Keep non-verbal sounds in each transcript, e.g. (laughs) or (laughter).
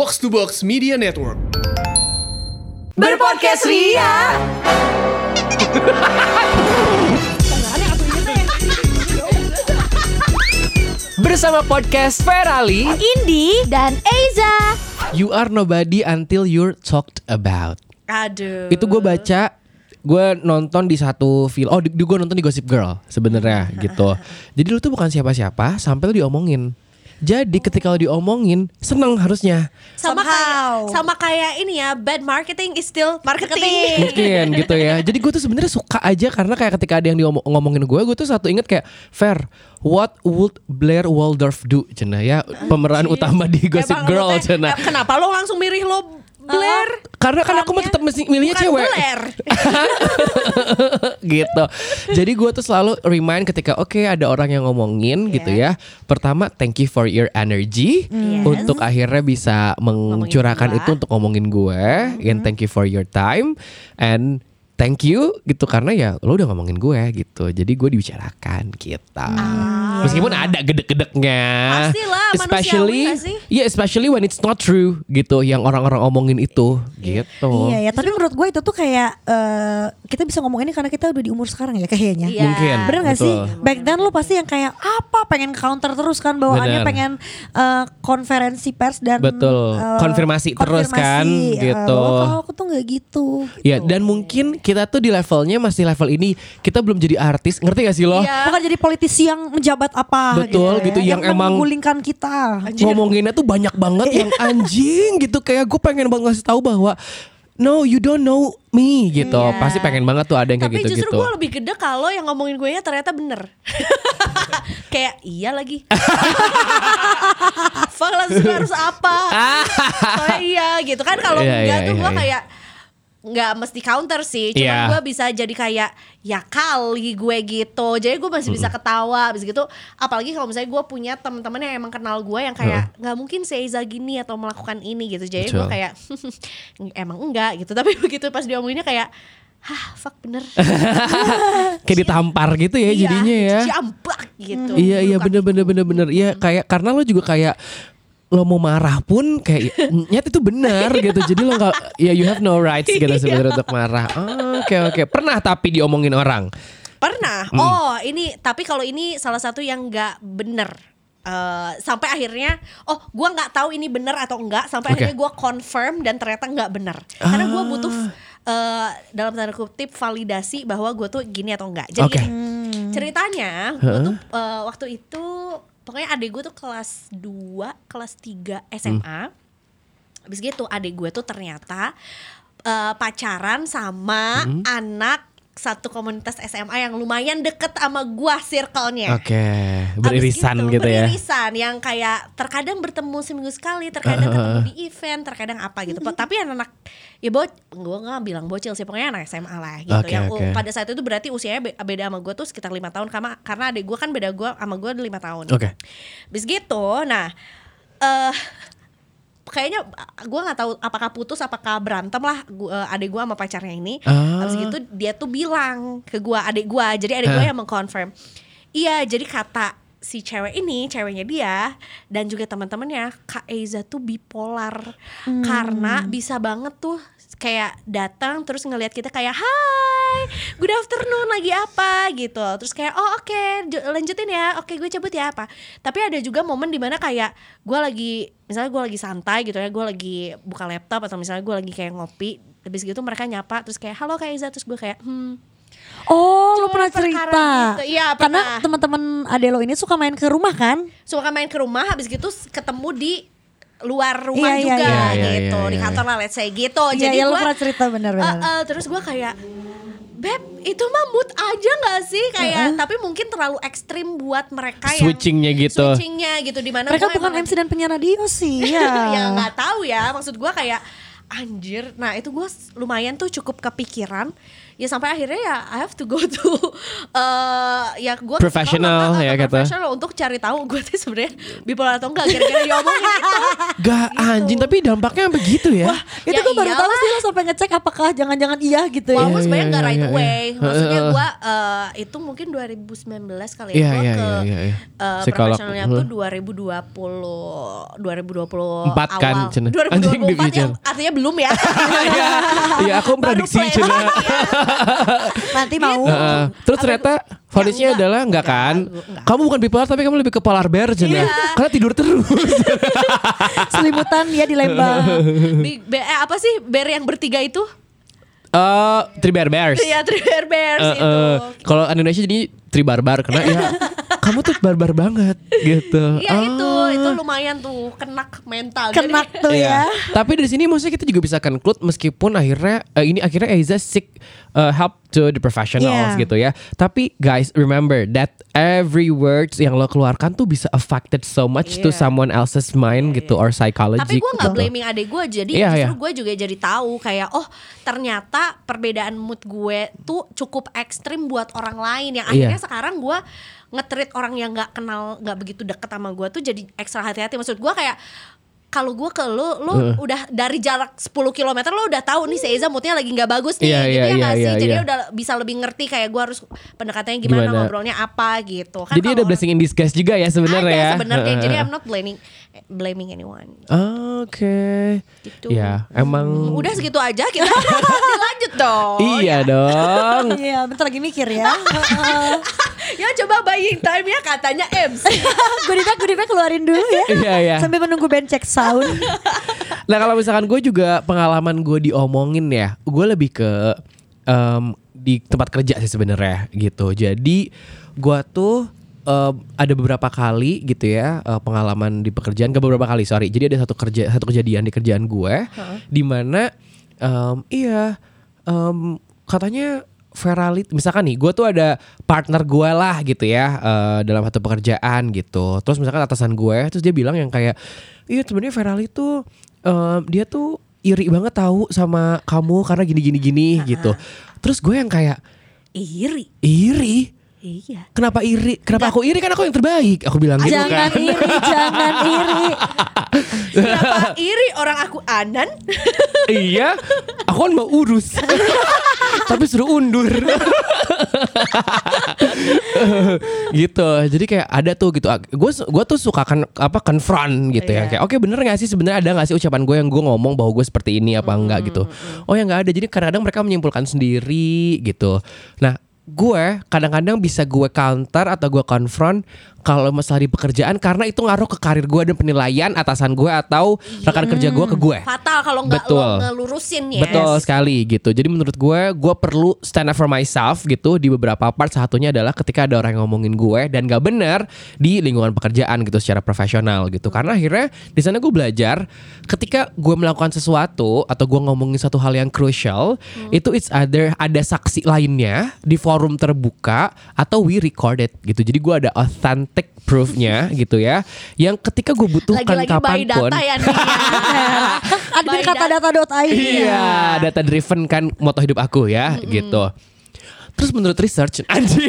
Box to Box Media Network. Berpodcast Ria. Bersama podcast Ferali Indi dan Eiza. You are nobody until you're talked about Aduh. Itu gue baca Gue nonton di satu film Oh di, gue nonton di Gossip Girl sebenarnya gitu (laughs) Jadi lu tuh bukan siapa-siapa Sampai lu diomongin jadi ketika lo diomongin seneng harusnya sama kayak sama kayak ini ya bad marketing is still marketing. mungkin gitu ya. Jadi gue tuh sebenarnya suka aja karena kayak ketika ada yang diomong ngomongin gue, gue tuh satu inget kayak Fair, what would Blair Waldorf do? Cina ya pemeran utama di Gossip Emang Girl Cina. Kenapa lo langsung milih lo Blair? Karena kan aku mah tetap mesti milihnya Bukan cewek. Blair. (laughs) gitu. Jadi gue tuh selalu remind ketika oke ada orang yang ngomongin gitu ya. Pertama thank you for your energy Yes. untuk akhirnya bisa mencurahkan itu untuk ngomongin gue. And thank you for your time and thank you gitu karena ya lo udah ngomongin gue gitu. Jadi gue dibicarakan gitu. Meskipun ada gedek-gedeknya. Especially? Iya, especially when it's not true gitu yang orang-orang omongin itu gitu. Iya ya, tapi menurut gue itu tuh kayak eh, kita bisa ngomong ini karena kita udah di umur sekarang ya kayaknya. Iya. Mungkin. Bener gak sih? Back then lo pasti yang kayak apa pengen counter terus kan bawaannya Bener. pengen eh, konferensi pers dan Betul. eh, Konfirmasi terus kan, eh, gitu. kalau aku tuh nggak gitu. Ya dan mungkin kita tuh di levelnya masih level ini kita belum jadi artis ngerti gak sih lo? Iya. Bukan jadi politisi yang menjabat apa Betul, gitu, gitu, ya. yang emang- menggulingkan kita. Ngomonginnya tuh banyak banget yang anjing gitu kayak gue pengen banget ngasih tahu bahwa no you don't know me gitu. Iya. Pasti pengen banget tuh ada yang kayak Tapi gitu justru gitu. gue lebih gede kalau yang ngomongin gue nya ternyata bener. (laughs) kayak iya lagi. Fuck lah terus harus apa? Soalnya (laughs) iya gitu kan kalau Iya, enggak iya, tuh iya, gue iya. kayak nggak mesti counter sih, cuma Iya. gue bisa jadi kayak ya kali gue gitu, jadi gue masih bisa ketawa, bisa gitu. Apalagi kalau misalnya gue punya teman-teman yang emang kenal gue yang kayak nggak mungkin Seiza gini atau melakukan ini gitu, jadi gue kayak (laughs) emang enggak gitu. Tapi (laughs) begitu pas diomonginnya kayak, hah fuck bener. (laughs) Kayak ditampar gitu ya Iya, jadinya ya. Jambak gitu. Iya iya bener bener bener bener. Iya kayak karena lo juga kayak lo mau marah pun kayak nyat itu benar (laughs) gitu. Jadi lo nggak ya you have no rights gitu (laughs) Iya. sebenarnya untuk marah. Oh, Oke oke. Pernah tapi diomongin orang. Pernah. Oh, ini tapi kalau ini salah satu yang nggak bener. Eh, sampai akhirnya oh gua nggak tahu ini bener atau enggak sampai Oke. akhirnya gua confirm dan ternyata nggak bener karena gua butuh eh, dalam tanda kutip validasi bahwa gua tuh gini atau enggak jadi Oke. ceritanya gua tuh eh, waktu itu pokoknya adik gue tuh kelas 2 kelas 3 SMA Habis gitu adik gue tuh ternyata eh, pacaran sama Hmm. anak satu komunitas SMA yang lumayan deket sama gua circle-nya. Oke. Habis Beririsan gitu, ya. Beririsan yang kayak terkadang bertemu seminggu sekali, terkadang (laughs) ketemu di event, terkadang apa gitu. Tapi anak-anak ya bo gue nggak bilang bocil sih, pokoknya anak SMA lah gitu. Oke, yang oke. pada saat itu berarti usianya be- beda sama gue tuh sekitar lima tahun karena karena adik gue kan beda gue sama gue lima tahun. Oke. Habis gitu, nah eh kayaknya gue nggak tahu apakah putus apakah berantem lah gua, eh, adik gue sama pacarnya ini. Ah. Habis gitu dia tuh bilang ke gue adik gue, jadi adik gue yang mengkonfirm. Iya, jadi kata si cewek ini, ceweknya dia dan juga teman-temannya, Kak Eiza tuh bipolar. Karena bisa banget tuh kayak datang terus ngelihat kita kayak hai good afternoon lagi apa? gitu. Terus kayak oh oke j- lanjutin ya. Oke gue cabut ya apa? Tapi ada juga momen di mana kayak gue lagi misalnya gue lagi santai gitu ya gue lagi buka laptop atau misalnya gue lagi kayak ngopi habis gitu mereka nyapa terus kayak halo kak Iza terus gue kayak hmm Oh, lo Cuma pernah perkara cerita? gitu. Iya, Karena pernah. teman-teman ade lo ini suka main ke rumah kan? suka main ke rumah habis gitu ketemu di luar rumah Iya, iya, juga iya. Iya, iya, gitu iya, di iya. kantor lah let's say gitu Iya, jadi iya, lo gua- pernah cerita benar-benar. Eh, eh, terus gue kayak Beb, itu mah mood aja gak sih kayak tapi mungkin terlalu ekstrim buat mereka yang Switchingnya gitu. switchingnya gitu di mana Mereka gua bukan MC dan penyiar radio sih. (laughs) Ya. ya nggak tahu ya maksud gue kayak anjir nah itu gue lumayan tuh cukup kepikiran ya sampai akhirnya ya I have to go (laughs) to eh ya gue Professional, ya, kata. professional untuk cari tahu gue tuh sebenarnya bipolar atau enggak gara-gara diomongin itu (laughs) Gak anjing tapi dampaknya begitu ya. Itu Ya gue baru tahu sih lo sampai ngecek apakah jangan-jangan iya gitu ya. Walaupun Iya, sebenarnya iya, nggak iya, right iya, away, iya. maksudnya Heeh. gue eh, itu mungkin 2019 kali ya, Iya, gue iya, ke iya, iya, iya. eh, Psikolog. profesionalnya tuh 2020 2020 Empat kan, awal. Cina? 2024 Anjing, yang artinya belum ya. Iya, (laughs) iya aku prediksi. Cina. Nanti mau. Heeh. Terus ternyata fonisnya adalah enggak Enggak, kan? enggak. Kamu bukan bipolar tapi kamu lebih ke polar bear Cina. Iya. Karena tidur terus. (laughs) Selimutan dia di Lembang. (laughs) Bear- eh, apa sih bear yang bertiga itu? Eh, three bear bears. Iya, Three Bear Bears Eh, itu. Kalau Indonesia jadi tri barbar karena ya (laughs) kamu tuh barbar banget gitu. Iya itu, Ah. Itu lumayan tuh kenak mental. Kenak Jadi- tuh ya. Iya. Tapi dari sini maksudnya kita juga bisa conclude meskipun akhirnya eh, ini akhirnya Aiza seek uh, help to the professionals Yeah. gitu ya. Tapi guys remember that every words yang lo keluarkan tuh bisa affected so much to Iya. someone else's mind gitu or psychology. Tapi gue nggak gitu. blaming adik gue, jadi Iya, justru iya. gue juga jadi tahu kayak oh ternyata perbedaan mood gue tuh cukup ekstrim buat orang lain yang akhirnya Iya. sekarang gue ngetrit orang yang nggak kenal nggak begitu deket sama gue tuh jadi ekstra hati-hati. Maksud gue kayak kalau gue ke lu, lu udah dari jarak 10 km lo udah tahu nih si Eza moodnya lagi nggak bagus nih, Iya, gitu iya, ya nggak iya, sih? iya, Jadi iya. udah bisa lebih ngerti kayak gue harus pendekatannya gimana, Gimana? ngobrolnya apa gitu. Kan Jadi ada blessing in disguise juga ya sebenarnya ya. sebenarnya. Jadi Heeh. I'm not blaming blaming anyone. Oke. Gitu. Ya, emang Hmm, Udah segitu aja kita (laughs) dilanjut dong. Iya dong. (laughs) Iya, bentar lagi mikir ya. (laughs) Ya coba buying time ya katanya MC. (laughs) Goodie goodie bag keluarin dulu ya. Iya, iya. Sambil menunggu band check sound. (laughs) Nah kalau misalkan gue juga pengalaman gue diomongin ya, gue lebih ke em, di tempat kerja sih sebenarnya gitu. Jadi gue tuh em, ada beberapa kali gitu ya eh, pengalaman di pekerjaan, gak beberapa kali sorry. Jadi ada satu kerja satu kejadian di kerjaan gue, di mana em, iya em, katanya veralit misalkan nih gue tuh ada partner gue lah gitu ya eh, dalam satu pekerjaan gitu. Terus misalkan atasan gue terus dia bilang yang kayak iya sebenarnya Ferali tuh em, dia tuh iri banget tahu sama kamu karena gini gini gini gitu. Terus gue yang kayak Iri. iri Iya. kenapa iri? Kenapa aku iri? Kan aku yang terbaik. Aku bilang gitu jangan kan. iri, jangan iri. (laughs) Kenapa iri? Orang aku Anan? (laughs) iya. Aku kan mau urus. (laughs) Tapi suruh undur. Gitu. Jadi kayak ada tuh gitu. Gue gue tuh suka kan apa confront gitu ya. Iya. kayak oke bener gak sih sebenarnya ada gak sih ucapan gue yang gue ngomong bahwa gue seperti ini apa enggak? gitu. oh ya nggak ada. Jadi kadang-kadang mereka menyimpulkan sendiri gitu. Nah gue kadang-kadang bisa gue counter atau gue confront kalau masalah di pekerjaan karena itu ngaruh ke karir gue dan penilaian atasan gue atau rekan kerja gue ke gue Fatal kalau nggak ngelurusin ya. Betul sekali gitu. Jadi menurut gue, gue perlu stand up for myself gitu di beberapa part. Satunya adalah ketika ada orang yang ngomongin gue dan gak benar di lingkungan pekerjaan gitu secara profesional gitu. Karena akhirnya di sana gue belajar ketika gue melakukan sesuatu atau gue ngomongin satu hal yang crucial, itu it's either ada saksi lainnya di forum terbuka atau we record it gitu. Jadi gue ada authentic proofnya (laughs) gitu ya. Yang ketika gue butuhkan Lagi-lagi by kapan pun. data ya nih. (laughs) ya. Admin By kata data.id. Iya, data driven kan moto hidup aku ya, gitu. Terus menurut research (laughs) anjing.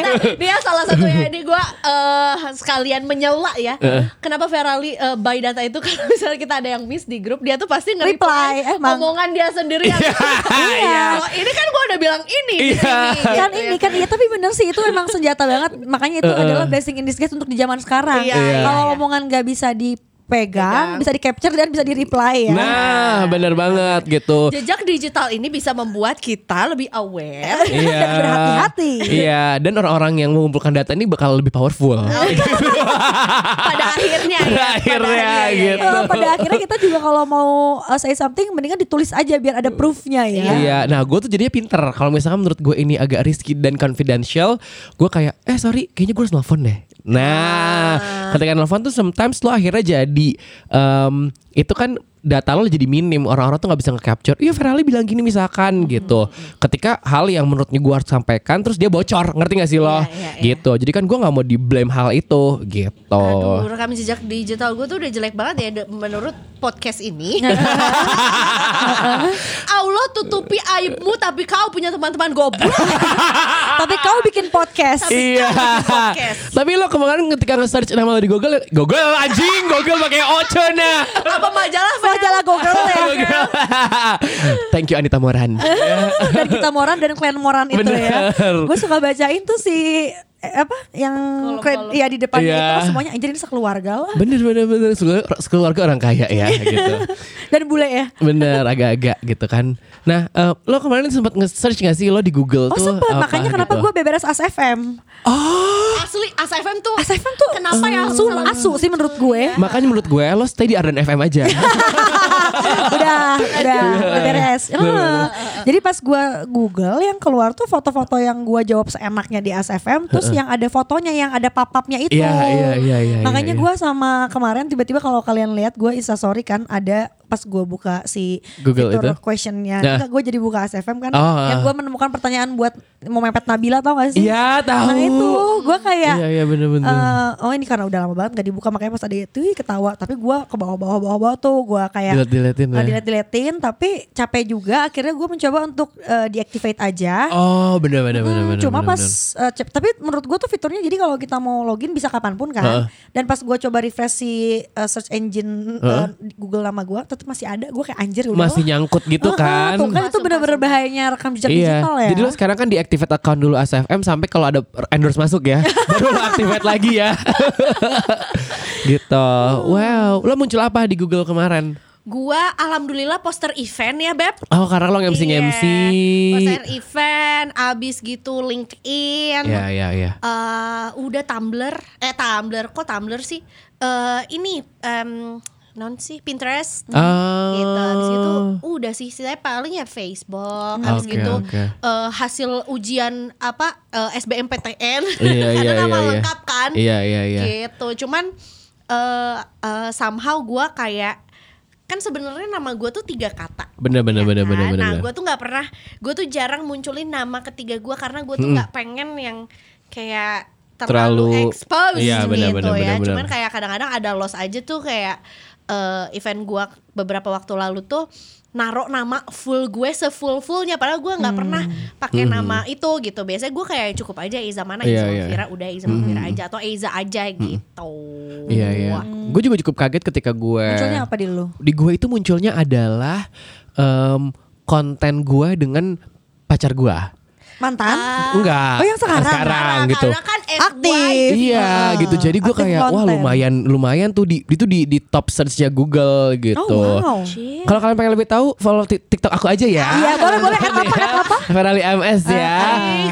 Nah, (laughs) dia salah satunya ini gue eh sekalian menyela ya. Kenapa Ferrari eh, by data itu (laughs) kalau misalnya kita ada yang miss di grup dia tuh pasti Reply, nge-reply emang. omongan dia sendiri yang Iya. Oh, ini kan gue udah bilang ini di Iya. sini. kan gitu ini ya. kan iya tapi bener sih itu emang senjata banget makanya itu adalah blessing in disguise untuk di zaman sekarang Iya, kalau iya. omongan nggak bisa dipegang Pegang. bisa di capture dan bisa di reply ya Nah, bener banget gitu. Jejak digital ini bisa membuat kita lebih aware. (laughs) Iya. Dan berhati-hati. Iya, dan orang-orang yang mengumpulkan data ini bakal lebih powerful. (laughs) pada akhirnya ya. Pada pada akhirnya, gitu. Eh, pada akhirnya kita juga kalau mau uh, say something mendingan ditulis aja biar ada proofnya ya Iya, nah gue tuh jadinya pinter. Kalau misalkan menurut gue ini agak risky dan confidential, gue kayak, eh sorry, kayaknya gue harus nelfon deh. Nah, ketika nelfon tuh sometimes lo akhirnya jadi, em, itu kan data lo jadi minim orang-orang tuh nggak bisa nge-capture iya Ferrari bilang gini misalkan gitu ketika hal yang menurutnya gue harus sampaikan terus dia bocor ngerti gak sih lo Iya, iya, iya. gitu jadi kan gue nggak mau di blame hal itu gitu Aduh, rekam jejak digital gue tuh udah jelek banget ya menurut podcast ini. (laughs) Allah tutupi aibmu tapi kau punya teman-teman goblok. (laughs) Tapi kau bikin podcast. Iya. podcast. Tapi lo kemarin ketika nge-search nama lo di Google, Google anjing, Google pakai ocho nah. Apa majalah Majalah Google ya. Thank you Anita Moran. dan kita Moran dan Clan Moran itu ya. Gue suka bacain tuh si apa yang kred- ya di depannya Iya. itu semuanya anjir ini sekeluarga lah. bener bener bener Sekeluarga- sekeluarga orang kaya ya gitu. (laughs) Dan bule ya. Bener agak-agak gitu kan. Nah eh, lo kemarin sempat nge-search gak sih lo di Google Oh tuh? sempet apa makanya kenapa gitu? gue beberes ASFM. Asli ASFM tuh. ASFM tuh Kenapa ya? asu, asu sih menurut gue. Makanya menurut gue lo stay di Ardan FM aja. (laughs) udah, udah, udah beres. Heeh. Jadi pas gue Google yang keluar tuh foto-foto yang gue jawab seenaknya di ASFM, terus yang ada fotonya yang ada papapnya itu. Iya, iya, iya, iya, Makanya iya. gue sama kemarin tiba-tiba kalau kalian lihat gue instastory kan ada pas gue buka si Google itu? questionnya, Nah. enggak gue jadi buka ASFM kan, Oh, yang ah. gue menemukan pertanyaan buat mau mepet Nabila tau gak sih? Iya tahu. Nah itu gue kayak Iya iya bener-bener. eh, oh ini karena udah lama banget gak dibuka makanya pas ada itu ketawa tapi gue ke bawah bawah bawah bawah tuh gue kayak Delete-deletin uh, ya. delete-deletin tapi capek juga akhirnya gue mencoba untuk uh, deactivate aja Oh bener bener bener Hmm, bener. cuma bener, pas bener. uh, tapi menurut gue tuh fiturnya jadi kalau kita mau login bisa kapan pun kan Heeh. dan pas gue coba refresh si uh, search engine uh, di Google nama gue tetap masih ada gue kayak anjir udah masih lah. nyangkut gitu Heeh, kan. tuh kan itu Masuk, bener-bener masuk. bahayanya rekam jejak Iya. digital ya Jadi lo sekarang kan deactivate account dulu ASFM sampai kalau ada endorse masuk ya, (laughs) baru lo activate lagi ya. (laughs) gitu. Wow, lo muncul apa di Google kemarin? Gua alhamdulillah poster event ya beb. Oh, karena lo MC Iya, MC. Poster event, abis gitu LinkedIn. Ya ya ya. Eh, udah Tumblr, eh Tumblr, kok Tumblr sih? Eh ini em, non sih Pinterest. Oh. Gitu. Habis itu udah sih saya paling ya Facebook. Habis Oke, gitu oke. eh, hasil ujian apa eh, SBMPTN. Iya iya (laughs) Karena iya. nama iya. lengkap kan. Iya iya iya. Gitu. Cuman eh eh, somehow gua kayak kan sebenarnya nama gue tuh tiga kata. Bener bener Ya bener kan? bener bener. Nah, bener. gue tuh nggak pernah, gue tuh jarang munculin nama ketiga gue karena gue tuh nggak pengen yang kayak Terlalu- terlalu, expose Iya, gitu benar, ya. benar. Cuman kayak kadang-kadang ada loss aja tuh kayak eh, event gue beberapa waktu lalu tuh naruh nama full gue sefull fullnya padahal gue nggak pernah pakai nama itu gitu biasanya gue kayak cukup aja Iza mana Hmm. Iya, Iza iya. Mafira udah Iza Mafira aja atau Iza aja gitu Iya iya. Gue juga cukup kaget ketika gue munculnya apa di lu di gue itu munculnya adalah em, konten gue dengan pacar gue. Mantan Enggak. Oh, yang sekarang? Sekarang gitu. karena kan Aktif. Iya gitu. Jadi gue kayak wah konten. lumayan lumayan tuh di itu di di top searchnya Google gitu. oh wow. Kalau kalian pengen lebih tahu follow Tik- TikTok aku aja ya. Iya boleh boleh add apa add apa (laughs) Ferrari MS ya.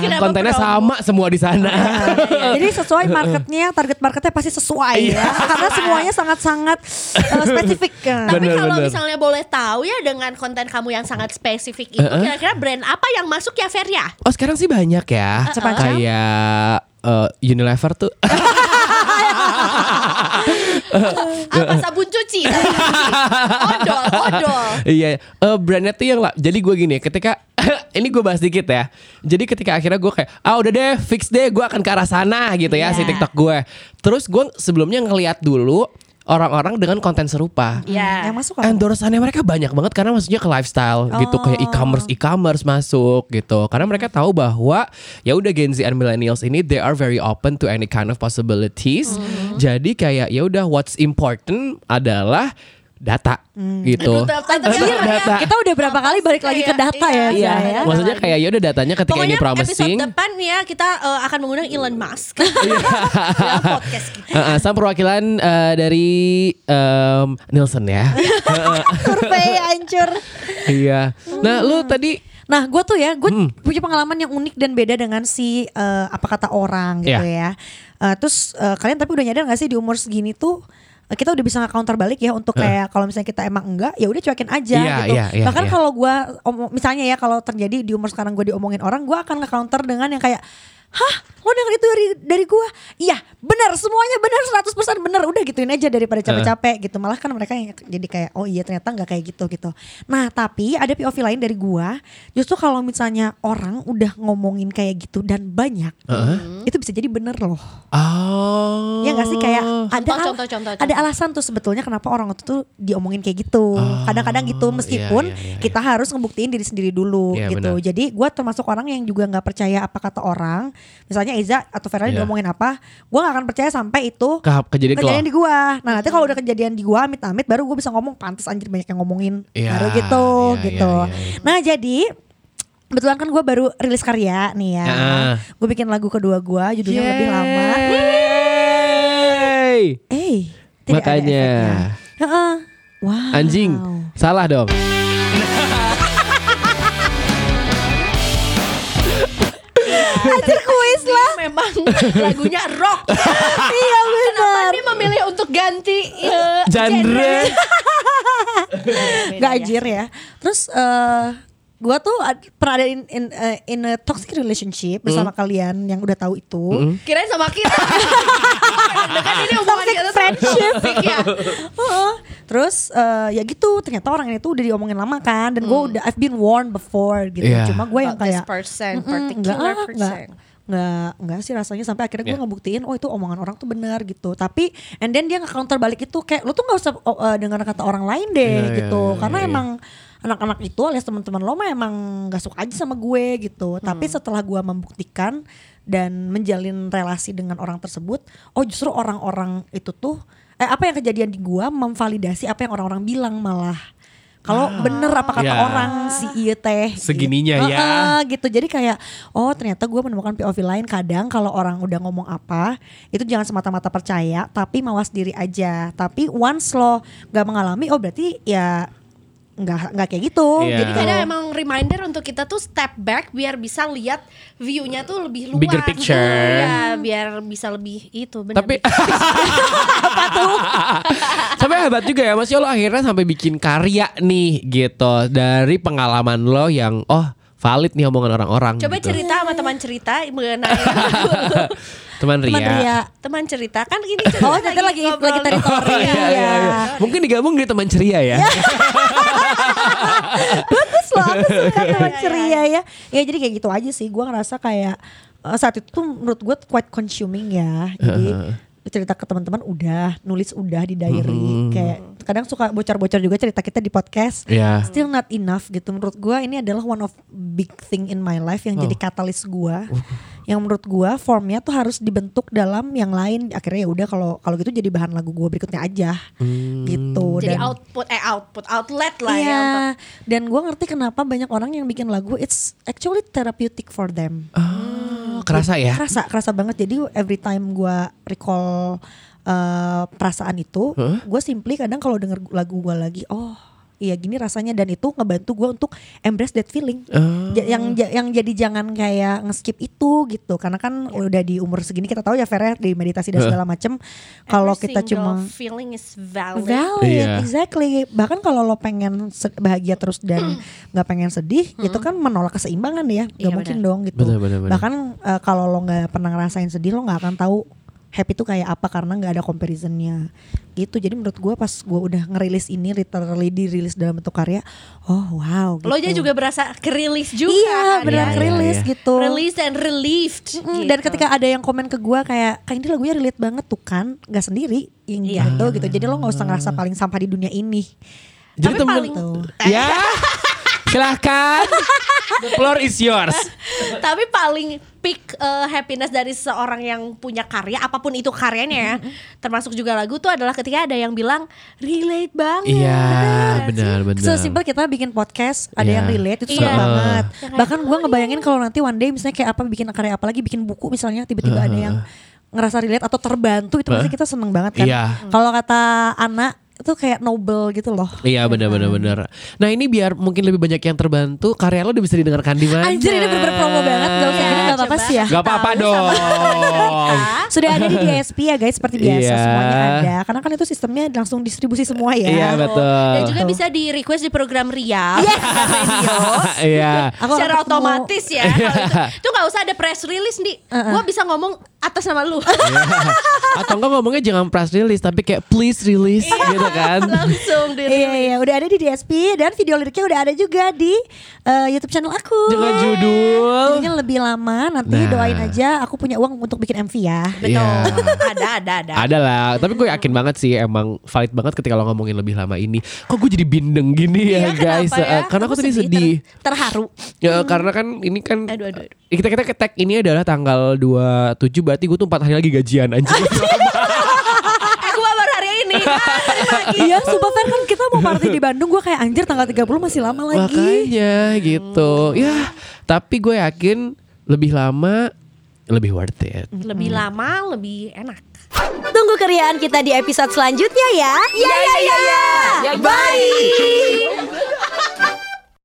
Kenapa Kontennya promo? sama semua di sana. (laughs) Jadi sesuai marketnya, target marketnya pasti sesuai ya. Karena semuanya sangat-sangat uh, spesifik. (laughs) kan. Tapi kalau misalnya boleh tahu ya dengan konten kamu yang sangat spesifik itu kira-kira brand apa yang masuk ya Fer ya? Oh sekarang sih banyak ya. Semacam? Kayak eh, Unilever tuh. (laughs) Apa sabun cuci? Odol, odol. Iya, eh, brandnya tuh yang lah. Jadi gue gini, ketika (laughs) ini gue bahas dikit ya. Jadi ketika akhirnya gue kayak, ah udah deh, fix deh, gue akan ke arah sana gitu ya si Iya. TikTok gue. Terus gue sebelumnya ngeliat dulu orang-orang dengan konten serupa. Ya. Yang masuk apa? Endorsannya mereka banyak banget karena maksudnya ke lifestyle gitu kayak e-commerce e-commerce masuk gitu karena mereka tahu bahwa ya udah Gen Z and millennials ini they are very open to any kind of possibilities jadi kayak ya udah what's important adalah data gitu Aduh, data- data. Kita udah berapa kali balik lagi ke data ya, Iya, Zah, ya. maksudnya kayak ya udah datanya ketika Pokoknya ini promising episode depan ya kita eh, akan mengundang Elon Musk (laughs) dalam podcast kita. Uh, uh, sama perwakilan uh, dari um, Nielsen ya (laughs) Survei hancur. iya nah lu tadi Nah, gue tuh ya, gue Hmm. punya pengalaman yang unik dan beda dengan si eh, apa kata orang gitu ya. Eh, terus eh, kalian tapi udah nyadar gak sih di umur segini tuh kita udah bisa nge-counter balik ya untuk kayak kalau misalnya kita emang enggak ya udah cuekin aja Iya, gitu. iya, iya, Bahkan iya. kalau gue misalnya ya kalau terjadi di umur sekarang gue diomongin orang, gue akan nge-counter dengan yang kayak Hah lo denger itu dari dari gua iya benar semuanya benar 100% benar udah gituin aja daripada capek-capek gitu malah kan mereka yang jadi kayak oh iya ternyata nggak kayak gitu gitu nah tapi ada POV lain dari gua justru kalau misalnya orang udah ngomongin kayak gitu dan banyak itu bisa jadi bener loh Oh. Ya gak sih kayak ada Contoh, al- contoh, contoh, ada contoh. alasan tuh sebetulnya kenapa orang itu tuh diomongin kayak gitu. Kadang-kadang gitu iya, meskipun iya, iya, kita harus ngebuktiin diri sendiri dulu Iya, gitu. benar. Jadi gue termasuk orang yang juga nggak percaya apa kata orang. Misalnya Eza atau Ferrari Iya. diomongin apa, gue gak akan percaya sampai itu Ke kejadian kejadian di gua. Nah nanti kalau udah kejadian di gua amit-amit baru gue bisa ngomong pantas anjir banyak yang ngomongin Iya, baru gitu iya, gitu. iya, iya. Nah jadi Kebetulan kan gue baru rilis karya nih ya. Ah. Gue bikin lagu kedua gue judulnya lebih lama. Yeay. Eh, Makanya. Heeh. Wow. Anjing. Salah dong. (laughs) Anjir kuis lah. (laughs) Lagunya rock. (laughs) iya Kenapa benar. dia memilih untuk ganti eh, Genre. (laughs) Gak anjir ya. Terus eh gue tuh ad- pernah ada in, in, eh, in a toxic relationship bersama kalian yang udah tahu itu. Kirain sama kita. kan ini hubungan Toxic friendship. toxic ya. Terus eh, ya gitu ternyata orang ini tuh udah diomongin lama kan dan gue udah I've been warned before gitu. Iya. Cuma gue yang this kayak person, "Mm-mm, particular enggak, person." enggak, enggak, enggak sih rasanya sampai akhirnya gue Iya. ngebuktiin oh itu omongan orang tuh benar gitu. Tapi and then dia nge-counter balik itu kayak lu tuh nggak usah oh, eh, dengar kata orang lain deh Iya, iya, gitu. iya, Karena iya. emang anak-anak itu alias teman-teman lo mah emang nggak suka aja sama gue gitu. Tapi setelah gue membuktikan dan menjalin relasi dengan orang tersebut, oh justru orang-orang itu tuh eh apa yang kejadian di gua memvalidasi apa yang orang-orang bilang malah. Kalau bener apa kata Ya. orang si iya teh Segininya gitu. ya. Heeh, gitu jadi kayak oh ternyata gue menemukan POV lain kadang kalau orang udah ngomong apa itu jangan semata-mata percaya tapi mawas diri aja tapi once lo gak mengalami oh berarti ya nggak nggak kayak gitu Iya. Jadi kadang emang reminder untuk kita tuh step back biar bisa lihat view-nya tuh lebih luas. Bigger picture. Iya, biar bisa lebih itu benar. Tapi (laughs) Sampai hebat juga ya Mas Yolo akhirnya sampai bikin karya nih gitu Dari pengalaman lo yang oh valid nih omongan orang-orang Coba gitu. cerita sama teman cerita mengenai (laughs) Teman Ria, teman Ria teman cerita kan ini (laughs) cerita Oh, ternyata lagi- ngobrol. lagi teritori. Iya. Iya, iya, iya. Mungkin digabung di teman ceria ya (laughs) bagus loh aku suka teman Iya, ceria ya ya jadi kayak gitu aja sih gue ngerasa kayak eh, saat itu tuh menurut gue quite consuming ya jadi cerita ke teman-teman udah nulis udah di diary. Kayak kadang suka bocor-bocor juga cerita kita di podcast. Iya. still not enough gitu. Menurut gue ini adalah one of big thing in my life yang jadi katalis gue yang menurut gue formnya tuh harus dibentuk dalam yang lain. Akhirnya ya udah kalau kalau gitu jadi bahan lagu gue berikutnya aja. Gitu. Jadi Dan- output eh output outlet lah Iya, ya untuk dan gue ngerti kenapa banyak orang yang bikin lagu. It's actually therapeutic for them. Oh, kerasa ya Kerasa, kerasa banget. Jadi every time gue recall uh, perasaan itu, gue simply kadang kalau denger lagu gue lagi, oh iya gini rasanya dan itu ngebantu gue untuk embrace that feeling. Ja- yang yang jadi jangan kayak nge-skip itu gitu, karena kan udah di umur segini kita tahu ya Fer ya, di meditasi dan segala macem kalau kita cuma feeling is valid. valid Iya. exactly bahkan kalau lo pengen bahagia terus dan (clears throat) nggak pengen sedih itu kan menolak keseimbangan ya nggak Iya, mungkin benar. dong gitu Benar, benar, benar. bahkan eh, kalau lo nggak pernah ngerasain sedih lo nggak akan tahu happy tuh kayak apa karena nggak ada comparisonnya gitu jadi menurut gue pas gue udah ngerilis ini literally dirilis dalam bentuk karya oh wow gitu. Lo aja juga berasa kerilis juga iya kan benar ya. Iya, kerilis iya. gitu Released and relieved Mm, Dan gitu. ketika ada yang komen ke gue kayak kayak ini lagunya relate banget tuh kan, nggak sendiri yang Iya. gitu gitu. Jadi lo nggak usah ngerasa paling sampah di dunia ini. Jadi Tapi temen paling- Tuh. Ya (laughs) Silahkan The floor is yours Tapi paling peak eh, happiness dari seorang yang punya karya apa pun itu karyanya ya, termasuk juga lagu tuh adalah ketika ada yang bilang relate banget. Iya benar benar Sesimpel kita bikin podcast, ada Iya. yang relate itu Iya. seneng banget. Bahkan gue ngebayangin kalau nanti one day misalnya kayak apa bikin karya apa lagi bikin buku misalnya tiba-tiba ada yang ngerasa relate atau terbantu itu pasti kita seneng banget kan. Iya. Kalau kata Ana itu kayak noble gitu loh. Iya benar benar benar. Nah ini biar mungkin lebih banyak yang terbantu, karya lo udah bisa didengarkan di mana? Anjir ini bener promo banget Gak usah Ya, gini gak apa-apa sih ya Gak apa-apa dong. Sudah ada di (laughs) DSP ya guys Seperti biasa Iya. semuanya ada Karena kan itu sistemnya langsung distribusi semua ya Iya betul. Dan juga bisa di request di program Ria (laughs) Iya. Secara otomatis ya. Kalau itu, nggak usah ada press release nih. Gua bisa ngomong atas nama lu. Atau enggak ngomongnya jangan press release tapi kayak please release gitu kan. Langsung di Iya iya udah ada di DSP dan video liriknya udah ada juga di eh, YouTube channel aku. Dengan judul Judulnya lebih lama nanti Nah. doain aja aku punya uang untuk bikin MV ya. Betul. Iya. Ada ada ada. Ada lah, tapi gue yakin banget sih emang valid banget ketika lo ngomongin lebih lama ini. Kok gue jadi bindeng gini ya Iya, guys? ya? Eh, karena aku Kamu tadi sedih, sedih. ter- terharu. Ya karena kan ini kan Aduh, aduh, aduh. kita kita ke tag ini adalah tanggal 27 berarti gue tuh 4 hari lagi gajian anjir. (laughs) Eh gua baru hari ini. (laughs) Iya sumpah Fer kan kita mau party di Bandung Gue kayak anjir tanggal 30 masih lama lagi Makanya gitu. Ya, tapi gue yakin lebih lama lebih worth it. Lebih lama, lebih enak. Tunggu keriaan kita di episode selanjutnya ya. Ya ya ya. ya. Bye.